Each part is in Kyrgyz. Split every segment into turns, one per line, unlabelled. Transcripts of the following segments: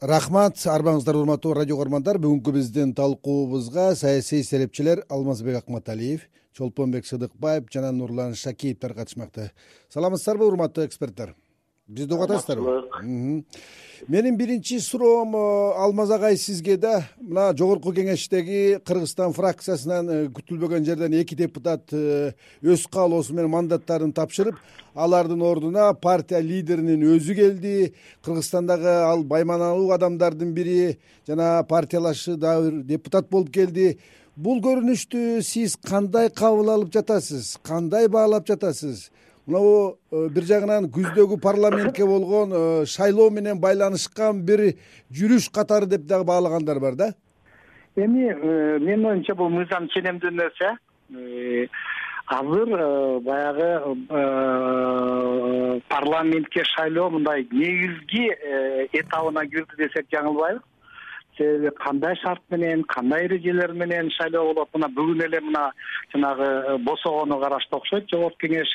рахмат арыбаңыздар урматтуу радио каармандар бүгүнкү биздин талкуубузга саясий серепчилер алмазбек акматалиев чолпонбек сыдыкбаев жана нурлан шакиевдер катышмакта. Саламатсыздарбы урматтуу эксперттер бизди угуп атасыздарбы? Менин биринчи суроом э, алмаз агай сизге да мына жогорку кеңештеги кыргызстан фракциясынан э, күтүлбөгөн жерден эки депутат э, өз каалоосу менен мандаттарын тапшырып алардын ордуна партия лидеринин өзү келди. Кыргызстандагы ал баймааналуу адамдардын бири жана партиялашы дагы бир депутат болуп келди. Бул көрүнүштү сиз кандай кабыл алып жатасыз? Кандай баалап жатасыз мынабу э, бир жагынан күздөгү парламентке болгон э, шайлоо менен байланышкан бир жүрүш катары деп дагы баалагандар бар да?
Эми э, менин оюмча бул мыйзам ченемдүү нерсе азыр баягы парламентке шайлоо мындай негизги этабына кирди десек жаңылбайбыз себеби кандай шарт менен кандай эрежелер менен шайлоо болот? Мына бүгүн эле мына жанагы э, босогону карашты окшойт жогорку кеңеш.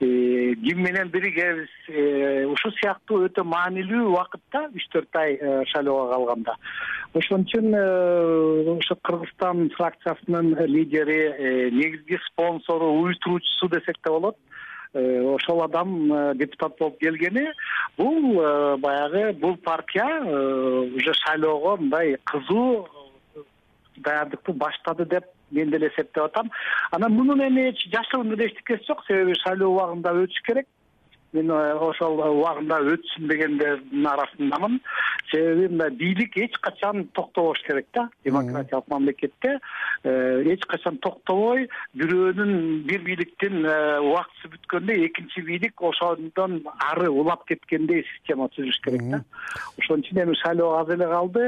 Э, ким менен биригебиз э, ушул сыяктуу өтө маанилүү убакытта үч төрт ай шайлоого калганда. Ошон үчүн ошо кыргызстан фракциясынын лидери негизги спонсору уюштуруучусу десек да болот ошол адам э, депутат болуп келгени бул э, баягы бул партия уже шайлоого мындай кызуу даярдыкты баштады деп мен деле эсептеп атам. Анан мунун эми жашыруун эле эчтекеси жок себеби шайлоо убагында өтүш керек мен э, ошол убагында өтсүн дегендердин арасындамын. Себеби мындай бийлик эч качан токтобош керек да? Демократиялык мамлекетте э, эч качан токтобой бирөөнүн бир бийликтин э, убактысы бүткөндө экинчи бийлик ошондон ары улап кеткендей система түзүлүш керек да? Ошон үчүн эми шайлоо аз эле калды.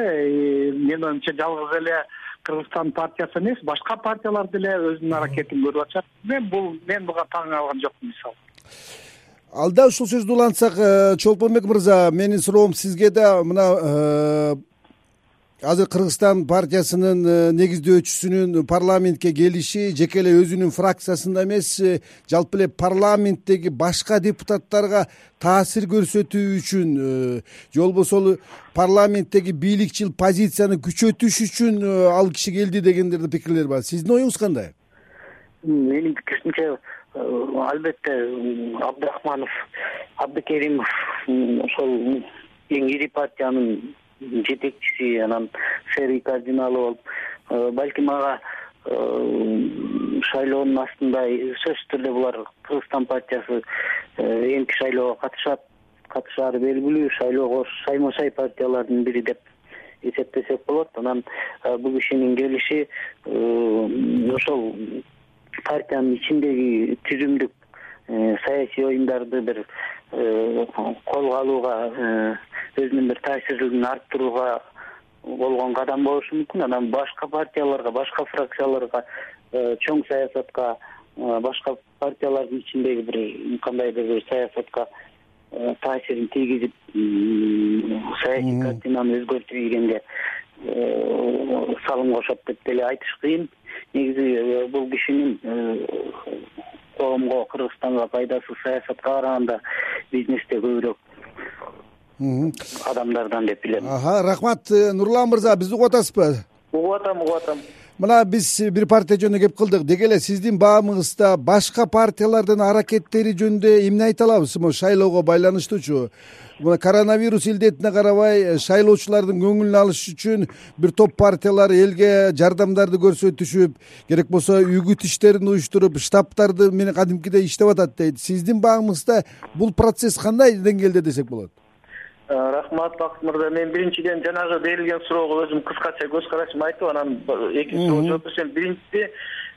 Менин оюмча жалгыз эле кыргызстан партиясы эмес башка партиялар деле өзүнүн аракетин көрүп атышат. Мен бул мен буга таң калган жокмун мисалы
алда ушул сөздү улантсак э, чолпонбек мырза менин суроом сизге да мына э, азыр кыргызстан партиясынын э, негиздөөчүсүнүн парламентке келиши жеке эле өзүнүн фракциясында эмес жалпы эле парламенттеги башка депутаттарга таасир көрсөтүү үчүн же болбосо парламенттеги бийликчил позицияны күчөтүш үчүн ал киши келди дегендерде пикирлер бар. Сиздин оюңуз кандай?
Менин пикиримче албетте абдрахманов абдыкеримов ошол эң ири партиянын жетекчиси анан сэрий кардиналы болуп э, балким ага э, шайлоонун астында сөзсүз түрдө булар кыргызстан партиясы эмки шайлоого катышат катышаары белгилүү шайлоого шаймо шай партиялардын бири деп эсептесек болот. Анан бул кишинин келиши ошол партиянын ичиндеги түзүмдүк э, саясий оюндарды бир э, колго алууга э, өзүнүн бир таасирлигин арттырууга болгон кадам болушу мүмкүн. Анан башка партияларга башка фракцияларга чоң саясатка башка партиялардын ичиндеги бир кандайдыр бир саясатка таасирин тийгизип саясий картинаны өзгөртүү дегенге салым кошот деп деле айтыш кыйын негизи э, бул кишинин э, коомго кыргызстанга пайдасы саясатка караганда бизнесте көбүрөөк адамдардан деп билем.
Рахмат э, нурлан мырза бизди угуп атасызбы?
Угуп атам угуп атам
мына биз бир партия жөнүндө кеп кылдык. Деги эле сиздин баамыңызда башка партиялардын аракеттери жөнүндө эмне айта алабыз? Могу шайлоого байланыштуучу. Мына коронавирус илдетине карабай э, шайлоочулардын көңүлүн алыш үчүн бир топ партиялар элге жардамдарды көрсөтүшүп керек болсо үгүт иштерин уюштуруп штабтарды менен кадимкидей иштеп атат дейт. Сиздин баамыңызда бул процесс кандай деңгээлде десек болот
рахмат бакыт мырза мен биринчиден жанагы берилген суроого өзүм кыскача көз карашымды айтып анан экинчи суроого жооп берсем биринчиси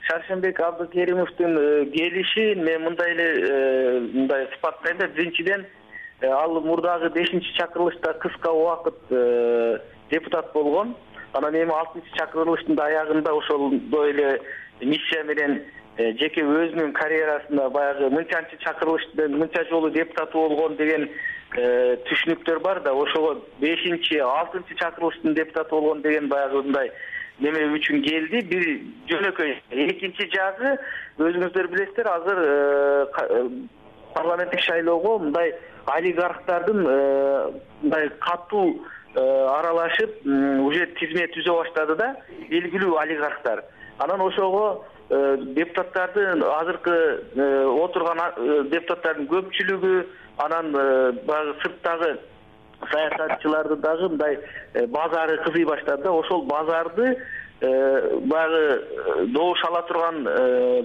шаршенбек абдыкеримовдун э, келишин мен мындай эле э, мындай сыпаттайм да. Биринчиден ал мурдагы бешинчи чакырылышта кыска убакыт депутат болгон. Анан эми алтынчы чакырылыштын да аягында ошондой эле миссия менен жеке өзүнүн карьерасында баягы мынчанчы чакырылыштын мынча жолу депутаты болгон деген Э, түшүнүктөр бар да ошого бешинчи алтынчы чакырылыштын депутаты болгон деген баягы мындай неме үчүн келди. Бир жөнөкөй экинчи жагы өзүңүздөр билесиздер азыр э, э, парламенттик шайлоого мындай олигархтардын мындай катуу аралашып уже тизме түзө баштады да белгилүү олигархтар. Анан ошого депутаттардын азыркы отурган депутаттардын көпчүлүгү анан баягы сырттагы саясатчылардын дагы мындай э, базары кызый баштады да ошол базарды э, баягы э, добуш ала турган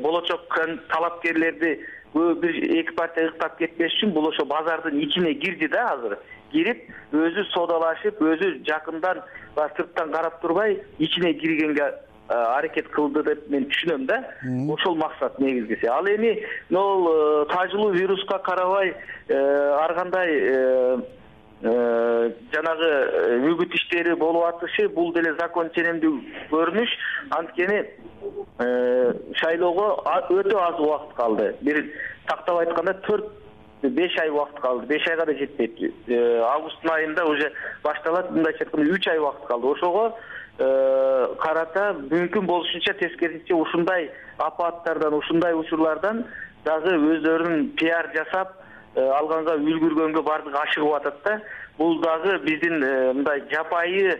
болочок талапкерлерди көбү бир эки партия ыктап кетпеш үчүн бул ошо базардын ичине кирди да азыр. Кирип өзү соодалашып өзү жакындан баягы сырттан карап турбай ичине киргенге аракет кылды деп мен түшүнөм да. Ошол максат негизгиси. Ал эми могул тажылуу вируска карабай ар кандай Э, жанагы э, үгүт иштери болуп атышы бул деле закон ченемдүү көрүнүш. Анткени э, шайлоого өтө аз убакыт калды. Бир тактап айтканда төрт беш ай убакыт калды. Беш айга да жетпейт. Августтун айында уже башталат мындайча айтканда үч ай убакыт калды. Ошого карата мүмкүн болушунча тескерисинче ушундай апааттардан ушундай учурлардан дагы өздөрүнүн пиар жасап Э, алганга үлгүргөнгө баардыгы ашыгып атат да. Бул дагы биздин э, мындай жапайы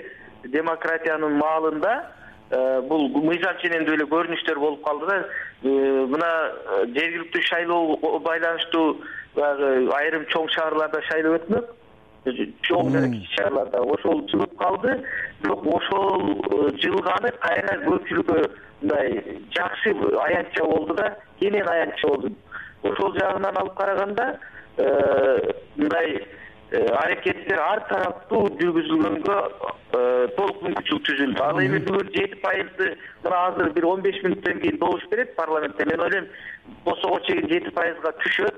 демократиянын маалында э, бул мыйзам ченемдүү эле көрүнүштөр болуп калды да. Мына жергиликтүү шайлоого байланыштуу баягы айрым чоң шаарларда шайлоо өтмөк. Чоң жана кичи шаарларда. Ошол жылып калды. Бирок ошол жылганы кайра көпчүлүккө мындай жакшы аянтча болду да кенен аянтча болду. Ошол жагынан алып караганда Э, мындай э, аракеттер ар тараптуу жүргүзүлгөнгө э, толук мүмкүнчүлүк түзүлдү. Ал эми бүгүн жети пайызды мына азыр бир он беш мүнөттөн кийин добуш берет парламентте. Мен ойлойм босого чейин жети пайызга түшөт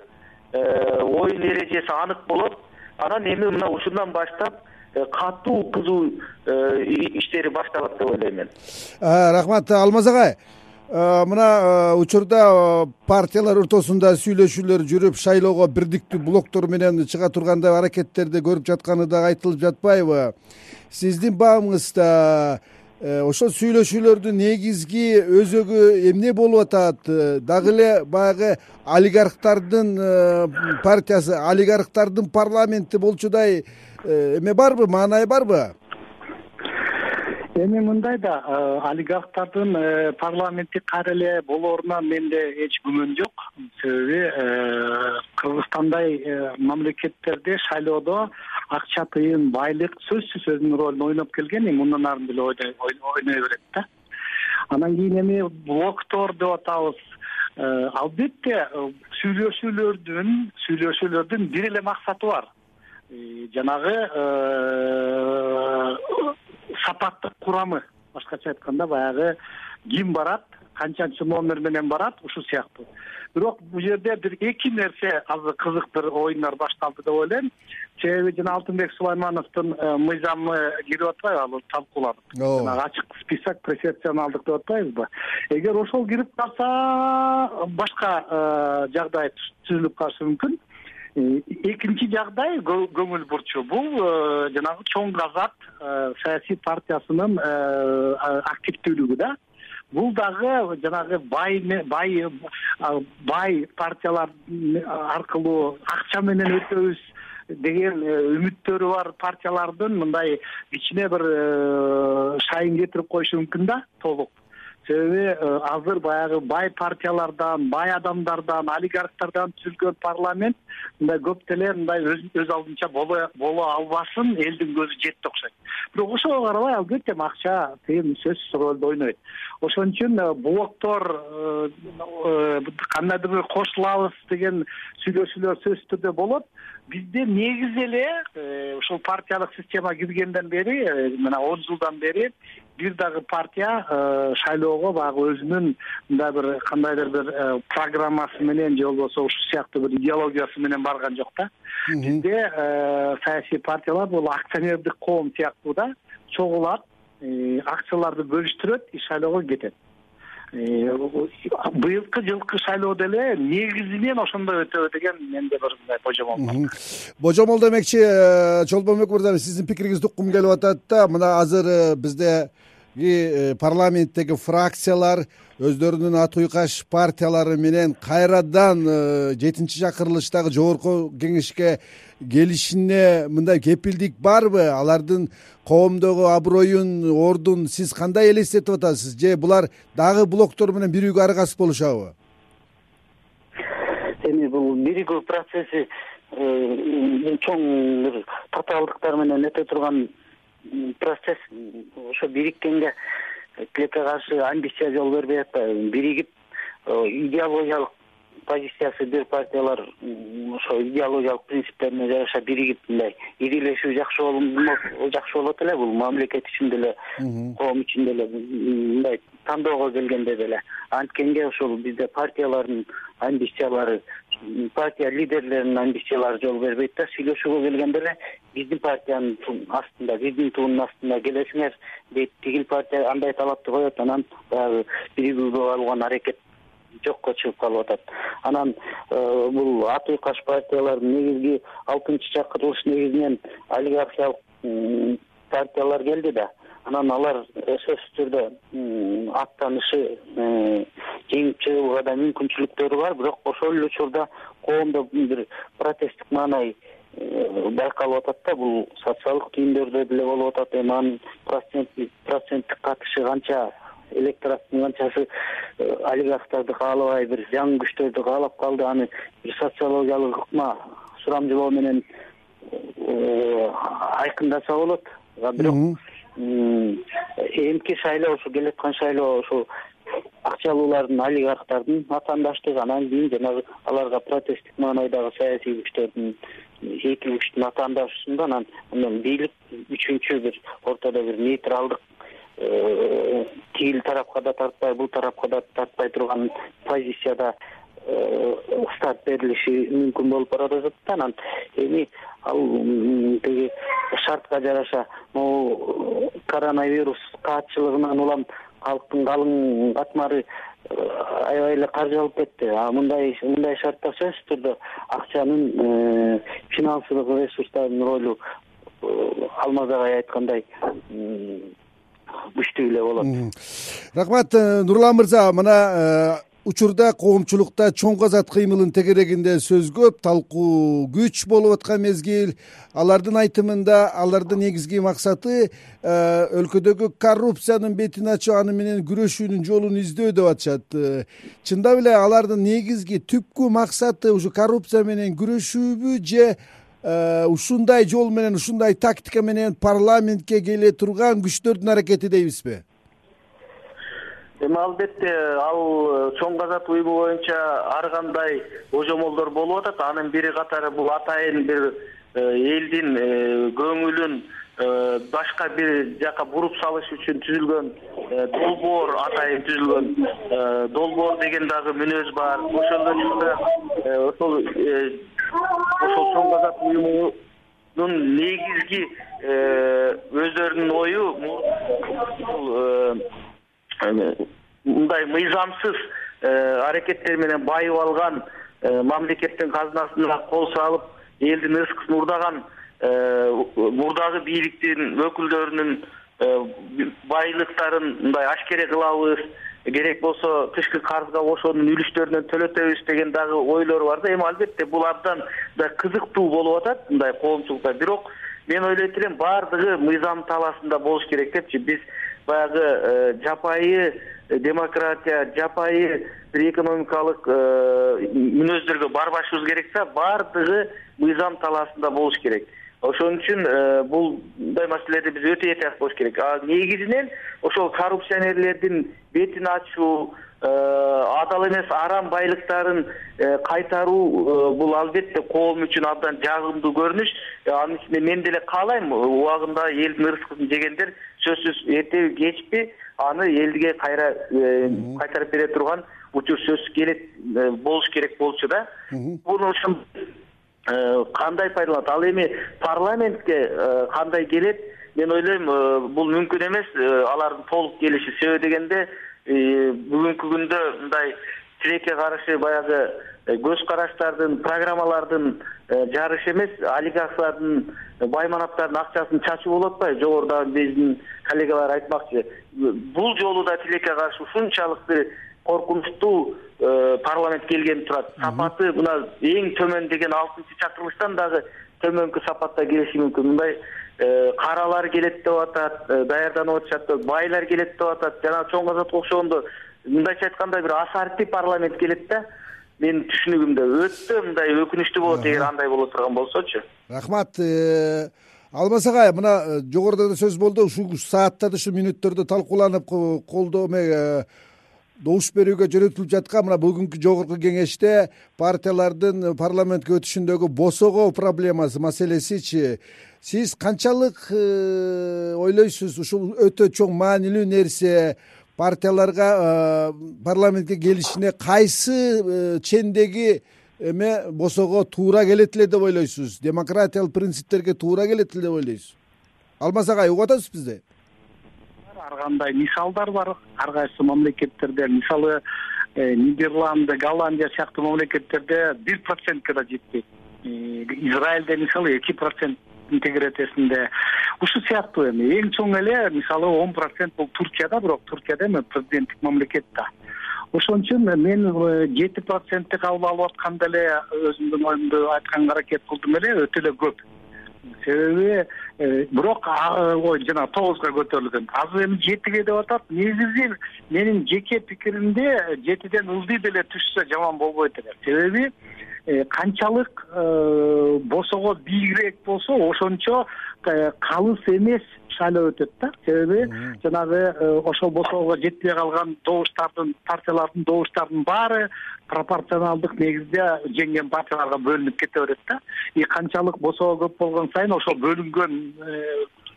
оюн эрежеси анык болот. Анан эми мына ушундан баштап катуу кызуу иштери башталат деп ойлойм мен.
Рахмат алмаз агай Э, мына э, учурда э, партиялар ортосунда сүйлөшүүлөр жүрүп шайлоого бирдиктүү блоктор менен чыга тургандай аракеттерди көрүп жатканы дагы айтылып жатпайбы? Сиздин баамыңызда ошол сүйлөшүүлөрдүн негизги өзөгү эмне болуп атат? Дагы эле баягы олигархтардын партиясы олигархтардын парламенти болчудай эме барбы маанайы барбы?
Эми мындай да э, олигархтардын э, парламенти кайра эле болооруна менде эч күмөн жок. Себеби э, кыргызстандай мамлекеттерде шайлоодо акча тыйын байлык сөзсүз өзүнүн ролун ойноп келген эми мындан ары деле ойной берет да. Анан кийин эми блоктор деп атабыз. Албетте сүйлөшүүлөрдүн сүйлөшүүлөрдүн бир эле максаты бар. Жанагы сапаттык курамы башкача айтканда баягы ким барат канчанчы номер менен барат ушул сыяктуу. Бирок бул жерде бир эки нерсе азыр кызык бир оюндар башталды деп ойлойм. Себеби жана алтынбек сулаймановдун э, мыйзамы кирип атпайбы ал талкууланып? Жанагы ачык список пропорционалдык деп атпайбызбы? Эгер ошол кирип калса башка э, жагдай түзүлүп калышы мүмкүн. Экинчи жагдай көңүл бурчу. Бул э, жанагы чоң казак э, саясий партиясынын активдүүлүгү да бул дагы жанагы бай бай бай партиялар аркылуу акча менен өтөбүз деген үмүттөрү бар партиялардын мындай ичине бир шайын кетирип коюшу мүмкүн да толук себеби э, азыр баягы бай партиялардан бай адамдардан олигархтардан түзүлгөн парламент мындай көп деле мындай өз алдынча боло албасын элдин көзү жетти окшойт. Бирок ошого карабай албетте акча тыйын сөзсүз ролду ойнойт. Ошон үчүн э, блоктор э, кандайдыр бир кошулабыз деген сүйлөшүүлөр сөзсүз түрдө болот. Бизде негизи эле ушул партиялык система киргенден бери мына он жылдан бери бир дагы партия э, шайлоого баягы өзүнүн мындай бир кандайдыр бир э, программасы менен же болбосо ушул сыяктуу бир идеологиясы менен барган жок да. Бизде э, саясий партиялар бул акционердик коом сыяктуу да чогулат акцияларды бөлүштүрөт и шайлоого кетет. Быйылкы жылкы шайлоо деле негизинен ошондой өтөбү деген менде бир мындай божомол бар.
Божомол демекчи чолпонбек мырза сиздин пикириңизди уккум келип атат да. Мына азыр бизде парламенттеги фракциялар өздөрүнүн ат уйкаш партиялары менен кайрадан э, жетинчи чакырылыштагы жогорку кеңешке келишине мындай кепилдик барбы? Алардын коомдогу аброюн ордун сиз кандай элестетип атасыз? Же булар дагы блоктор менен биригүүгө аргасыз болушабы?
Эми бул биригүү процесси э, чоң бир татаалдыктар менен өтө турган процесс ошо бириккенге тилекке каршы амбиция жол бербей атпайбы биригип э, идеологиялык позициясы бир партиялар ошо идеологиялык принциптерине жараша биригип мындай ирилешүү жакшы жакшы болот эле бул мамлекет үчүн деле коом үчүн деле мындай тандоого келгенде деле анткенге ошол бизде партиялардын амбициялары партия лидерлеринин амбициялары жол бербейт да сүйлөшүүгө келгенде эле биздин партиянын астында биздин туунун астында келесиңер дейт. Тигил партия андай талапты коет анан баягы биригүүгө алган аракет жокко чыгып калып атат. Анан э, бул ат уйкаш партиялардын негизги алтынчы чакырылыш негизинен олигархиялык партиялар келди да. Анан алар сөзсүз түрдө аттанышы э, жеңип чыгууга да мүмкүнчүлүктөрү бар. Бирок ошол эле учурда коомдо бир протесттик маанай байкалып атат да бул социалдык түйүндөрдө деле болуп атат. Эми анын проценттик катышы канча электораттын канчасы э, олигархтарды каалабай бир жаңы күчтөрдү каалап калды. Аны бир социологиялык ыкма сурамжылоо менен э, айкындаса болот. Бирок эмки шайлоо ушу келаткан шайлоо ушул акчалуулардын олигархтардын атаандаштыгы анан кийин жанагы аларга протесттик маанайдагы саясий күчтөрдүн эки күчтүн атаандашуусунда анан анан бийлик үчүнчү бир ортодо бир нейтралдык Э, тигил тарапка да тартпай бул тарапка да тартпай турган позицияда э, старт берилиши мүмкүн болуп баратат да анан эми ал тиги шартка жараша могу коронавирус каатчылыгынан улам калктын калың катмары э, аябай эле каржы алып кетти. А мындай мындай шартта сөзсүз түрдө акчанын финансылык ресурстардын ролу алмаз агай айткандай күчтүү эле болот.
Рахмат э, нурлан мырза мына э, учурда коомчулукта чоң казат кыймылын тегерегинде сөз көп талкуу күч болуп аткан мезгил. Алардын айтымында алардын негизги максаты э, өлкөдөгү коррупциянын бетин ачуу аны менен күрөшүүнүн жолун издөө деп атышат. Чындап эле алардын негизги түпкү максаты ушу коррупция менен күрөшүүбү же Э, ушундай жол менен ушундай тактика менен парламентке келе турган күчтөрдүн аракети дейбизби
эми албетте ал э, чоң казат уюму боюнча ар кандай божомолдор болуп атат. Анын бири катары бул атайын бир э, элдин көңүлүн башка бир жака буруп салыш үчүн түзүлгөн долбоор атайын түзүлгөн долбоор деген дагы мүнөз бар. Эле учурда ошол ошол чоң казак уюмунун негизги э, өздөрүнүн ою э, мындай мыйзамсыз э, аракеттер менен байып алган мамлекеттин казынасына кол салып элдин ырыскысын уурдаган мурдагы бийликтин өкүлдөрүнүн байлыктарын мындай ашкере кылабыз. Керек болсо тышкы карызга ошонун үлүштөрүнөн төлөтөбүз деген дагы ойлору бар да. Эми албетте бул абдан мындай кызыктуу болуп атат мындай коомчулукта. Бирок мен ойлойт элем баардыгы мыйзам талаасында болуш керек депчи. Биз баягы э, жапайы э, демократия жапайы бир экономикалык э, мүнөздөргө барбашыбыз керек да баардыгы мыйзам талаасында болуш керек. Ошон үчүн бул мындай маселелерде биз өтө этият болуш керек. А негизинен ошол коррупционерлердин бетин ачуу адал эмес арам байлыктарын э, кайтаруу э, бул албетте коом үчүн абдан жагымдуу көрүнүш. Анын ичинде мен деле каалайм. Убагында элдин ырыскысын жегендер сөзсүз эртеби кечпи аны элге кайра кайтарып бере турган учур сөзсүз келет болуш керек болчу да. Ошо кандай пайдаланат? Ал эми парламентке кандай келет? Мен ойлойм э, бул мүмкүн эмес э, алардын толук келиши себеби дегенде э, бүгүнкү күндө мындай тилекке каршы баягы көз караштардын программалардын жарышы эмес олигархлардын байманаптардын акчасын чачуу болуп атпайбы жогорудагы биздин коллегалар айтмакчы. Бул жолу да тилекке каршы ушунчалык коркунучтуу парламент келгенип турат. Сапаты мына эң төмөн деген алтынчы чакырылыштан дагы төмөнкү сапатта келиши мүмкүн. Мындай каралар келет деп атат даярданып атышат байлар келет деп атат. Жанагы чоң казакка окшогондо мындайча айтканда бир асарти парламент келет да. Менин түшүнүгүмдө өтө мындай өкүнүчтүү болот эгер андай боло турган болсочу.
Рахмат э, алмаз агай мына э, жогоруда да сөз болду ушул сааттарда ушул мүнөттөрдө талкууланып колдоо эме добуш берүүгө жөнөтүлүп жаткан. Мына бүгүнкү жогорку кеңеште партиялардын парламентке өтүшүндөгү босого проблемасы маселесичи сиз канчалык э, ойлойсуз? Ушул өтө чоң маанилүү нерсе партияларга э, парламентке келишине кайсы э, чендеги эме босоого туура келет эле деп ойлойсуз? Демократиялык принциптерге туура келет эле деп ойлойсузбу алмаз агай угуп атасызбы бизди
ар кандай мисалдар бар ар кайсы мамлекеттерде мисалы э, нидерланды голландия сыяктуу мамлекеттерде бир процентке да жетпейт. Израилде мисалы эки процент интеграциясында ушул сыяктуу эми. Эң чоң эле мисалы он процент бул туркияда бирок туркияда эми президенттик мамлекет да. Ошон үчүн мен э, жети процентти кабыл алып атканда эле өзүмдүн оюмду айтканга аракет кылдым эле өтө эле көп. Себеби э, бирок ой жанагы тогузга көтөрүлгөн. Азыр эми жетиге деп атат. Негизи менин жеке пикиримде жетиден ылдый деле түшсө жаман болбойт эле. Себеби Э, канчалык э, босого биигирээк болсо ошончо э, калыс эмес шайлоо өтөт да. Себеби жанагы ошол босоого жетпей калган добуштардын партиялардын добуштарынын баары пропорционалдык негизде жеңген партияларга бөлүнүп кете берет да. И канчалык босого көп болгон сайын ошол бөлүнгөн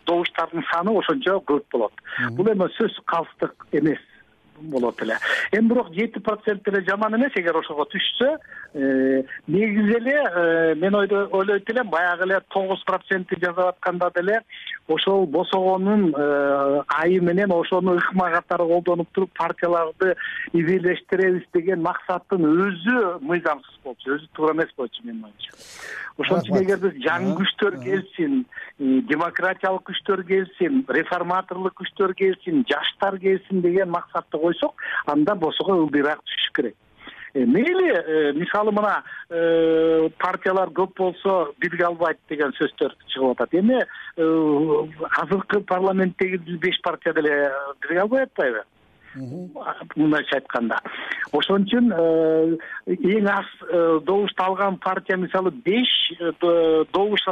добуштардын саны ошончо көп болот. Бул эми сөзсүз калыстык эмес болот эле. Эми бирок жети процент деле жаман эмес эгер ошого түшсө э, негизи эле э, мен ойлойт элем баягы эле тогуз процентти жасап атканда деле ошол босогонун э, айы менен ошону ыкма катары колдонуп туруп партияларды ибирлештиребиз деген максаттын өзү мыйзамсыз болчу өзү туура эмес болчу менин оюмча. Ошон үчүн эгер биз жаңы күчтөр келсин демократиялык күчтөр келсин реформаторлук күчтөр келсин жаштар келсин деген максатты койсок анда босого ылдыйраак түшүш керек. э, мейли э, мисалы мына э, партиялар көп болсо бирге албайт деген сөздөр чыгып атат. Эми азыркы парламенттеги беш партия деле бирге албай атпайбы мындайча айтканда. Ошон үчүн эң аз добушту алган партия мисалы беш добуш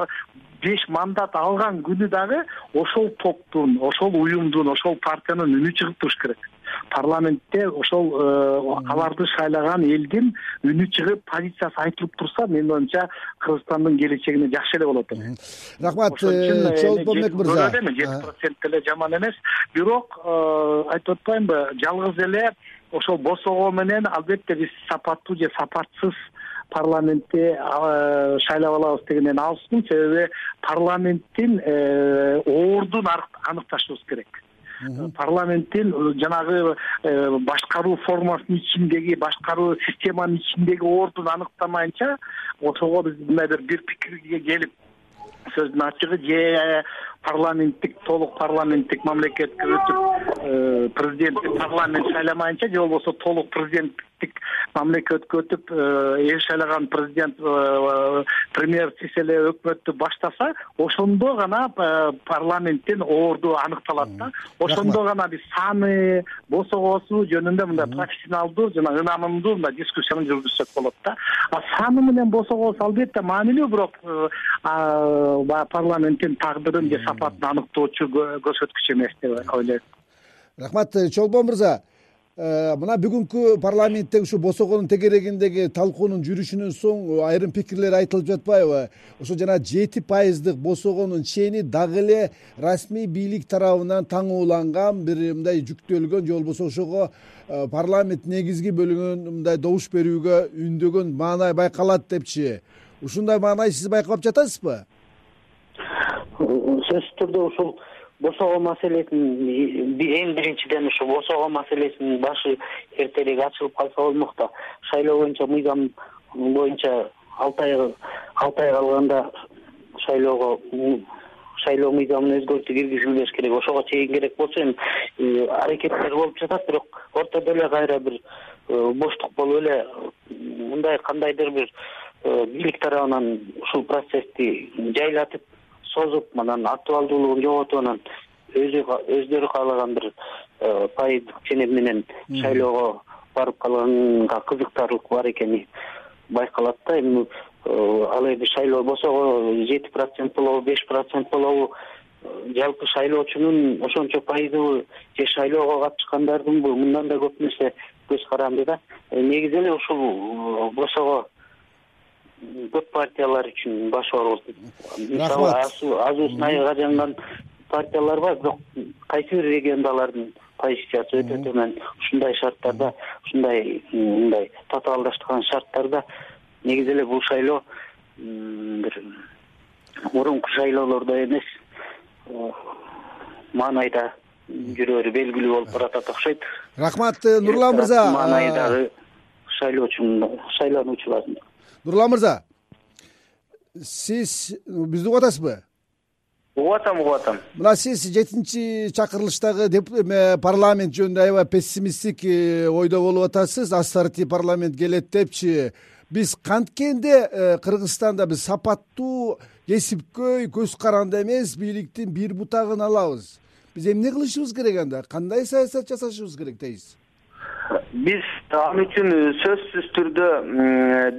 беш мандат алган күнү дагы ошол топтун ошол уюмдун ошол партиянын үнү чыгып туруш керек парламентте ошол э, аларды шайлаган элдин үнү чыгып позициясы айтылып турса менин оюмча кыргызстандын келечегине жакшы эле болот эле
рахмат чолпонбек мырза
жети процент деле жаман эмес бирок э, айтып атпаймынбы жалгыз эле ошол босого менен албетте биз сапаттуу же сапатсыз парламентти э, шайлап алабыз дегенден алысмын себеби парламенттин ордун аныкташыбыз керек парламенттин э, жанагы э, башкаруу формасынын ичиндеги башкаруу системанын ичиндеги ордун аныктамайынча ошого биз мындайбир бир пикирге келип сөздүн ачыгы же парламенттик толук парламенттик мамлекетке өтүп э, президенттик парламент шайламайынча же болбосо толук мамлекетке өтүп э, эл шайлаган президент э, премьер эле өкмөттү баштаса ошондо гана парламенттин орду аныкталат да. Ошондо гана биз саны босогосу жөнүндө мындай профессионалдуу жана ынанымдуу мындай дискуссияны жүргүзсөк болот да. А саны менен босогосу албетте маанилүү бирок баягы парламенттин тагдырын же сапатын аныктоочу көрсөткүч эмес деп ойлойм
рахмат чолпон мырза. э, мына бүгүнкү парламентте ушу босогонун тегерегиндеги талкуунун жүрүшүнөн соң айрым пикирлер айтылып жатпайбы. Ошо жана жети пайыздык босогонун чени дагы эле расмий бийлик тарабынан таңууланган бир мындай жүктөлгөн же болбосо ошого э, парламент негизги бөлүгүн мындай добуш берүүгө үндөгөн маанай байкалат депчи. Ушундай маанай сиз байкап жатасызбы?
Сөзсүз түрдө ушул босого маселесин эң биринчиден ушу босого маселесинин башы эртерээк ачылып калса болмок да шайлоо боюнча мыйзам боюнча алты ай алты ай калганда шайлоого шайлоо мыйзамын өзгөртүү киргизилбеш керек ошого чейин керек болсо эми аракеттер болуп жатат бирок ортодо эле кайра бир э, боштук болуп эле мындай кандайдыр бир э, бийлик тарабынан ушул процессти жайлатып созуп анан актуалдуулугун жоготуп анан өздөрү каалаган бир пайыздык ченем менен шайлоого барып калганга кызыктаарлык бар экени байкалат да. Эми Э, ал эми шайлоо босого жети процент болобу беш процент болобу э, жалпы шайлоочунун ошончо пайызыбы же шайлоого катышкандардынбы мындан да көп нерсе көз каранды да. Э, негизи эле ушул босого көп партиялар үчүн баш ооругут мисалы азуусун айга жанган партиялар бар бирок кайсы бир региондо алардын позициясы өтө төмөн ушундай шарттарда ушундай мындай татаалдаштырган шарттарда негизи эле бул шайлоо бир мурунку шайлоолордой эмес. Маанайда жүрөөрү белгилүү болуп баратат окшойт.
Рахмат э, нурлан мырза
маанайдагы шайлоочу шайлануучулар
нурлан мырза сиз бизди угуп атасызбы
угуп атам угуп атам
мына сиз жетинчи чакырылыштагы эме парламент жөнүндө аябай пессимисттик э, ойдо болуп атасыз. Ассортий парламент келет депчи. Биз канткенде э, кыргызстанда биз сапаттуу кесипкөй көз каранды эмес бийликтин бир бутагын алабыз. Биз эмне кылышыбыз керек анда? Кандай саясат жасашыбыз керек дейсиз
биз ал үчүн сөзсүз түрдө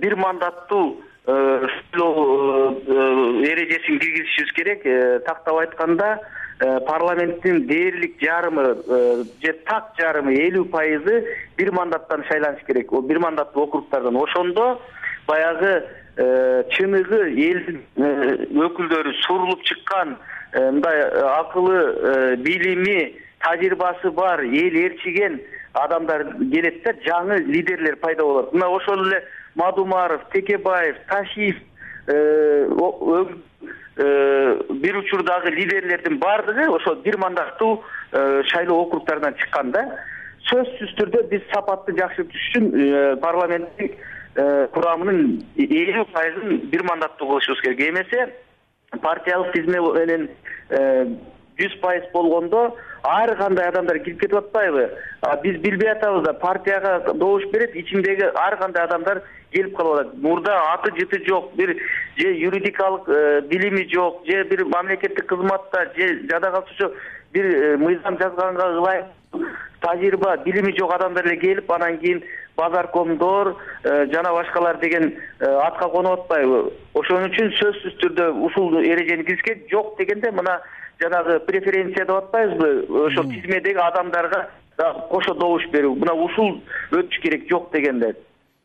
бир мандаттуу шайлоо э, эрежесин киргизишибиз керек. Э, тактап айтканда Э, парламенттин дээрлик жарымы э, же так жарымы элүү пайызы бир мандаттан шайланыш керек. Бир мандаттуу округдардан ошондо баягы э, чыныгы элдин өкүлдөрү сурулуп чыккан мындай акылы билими тажрыйбасы бар эл ээрчиген адамдар келет да жаңы лидерлер пайда болот. Мына ошол эле мадумаров текебаев ташиев Э, бир учурдагы лидерлердин баардыгы ошол бир мандаттуу э, шайлоо округдарынан чыккан да. Сөзсүз түрдө биз сапатты жакшыртыш үчүн э, парламенттик курамынын элүү пайызын бир мандаттуу кылышыбыз керек. Эмесе партиялык тизме менен жүз пайыз болгондо ар кандай адамдар кирип кетип атпайбы? Биз билбей атабыз да партияга добуш берет ичиндеги ар кандай адамдар келип калып атат. Мурда аты жыты жок бир же юридикалык э, билими жок же бир мамлекеттик кызматта же жада калчу бир э, мыйзам жазганга ылайык тажрыйба билими жок адамдар эле келип анан кийин базаркомдор э, жана башкалар деген атка конуп атпайбы. Ошон үчүн сөзсүз түрдө ушул эрежени киргизиш керек жок дегенде мына жанагы преференция деп атпайбызбы? Ошол тизмедеги адамдарга дагы кошо добуш берүү мына ушул өтүш керек жок дегенде.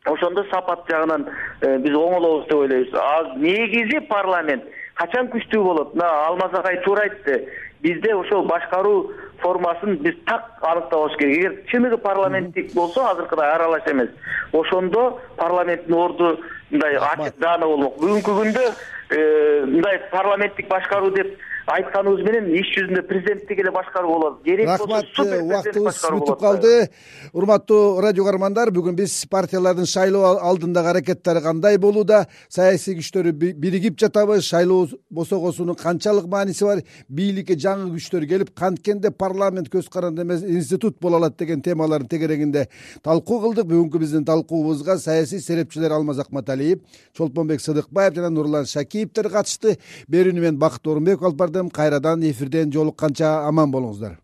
Ошондо сапат жагынан э, биз оңолобуз деп ойлойбуз. Ал негизи парламент качан күчтүү болот? Мына алмаз агай туура айтты. Бизде ошол башкаруу формасын биз так аныктабыбыз керек. Эгер чыныгы парламенттик болсо азыркыдай аралаш эмес. Ошондо парламенттин орду мындай ачык даана болмок. Бүгүнкү күндө э, мындай парламенттик башкаруу деп айтканыбыз менен иш жүзүндө президенттик эле башкаруу болот. Керек
рахмат убактыбыз бүтүп калды. Урматтуу радио каармандар бүгүн биз партиялардын шайлоо алдындагы аракеттери кандай болууда? Саясий күчтөр биригип жатабы шайлоо босогосунун канчалык мааниси бар? Бийликке жаңы күчтөр келип канткенде парламент көз каранды эмес институт боло алат деген темалардын тегерегинде талкуу кылдык. Бүгүнкү биздин талкуубузга саясий серепчилер алмаз акматалиев чолпонбек сыдыкбаев жана нурлан шакиевдер катышты. Берүүнү мен бакыт орунбеков алып бардым кайрадан эфирден жолукканча аман болуңуздар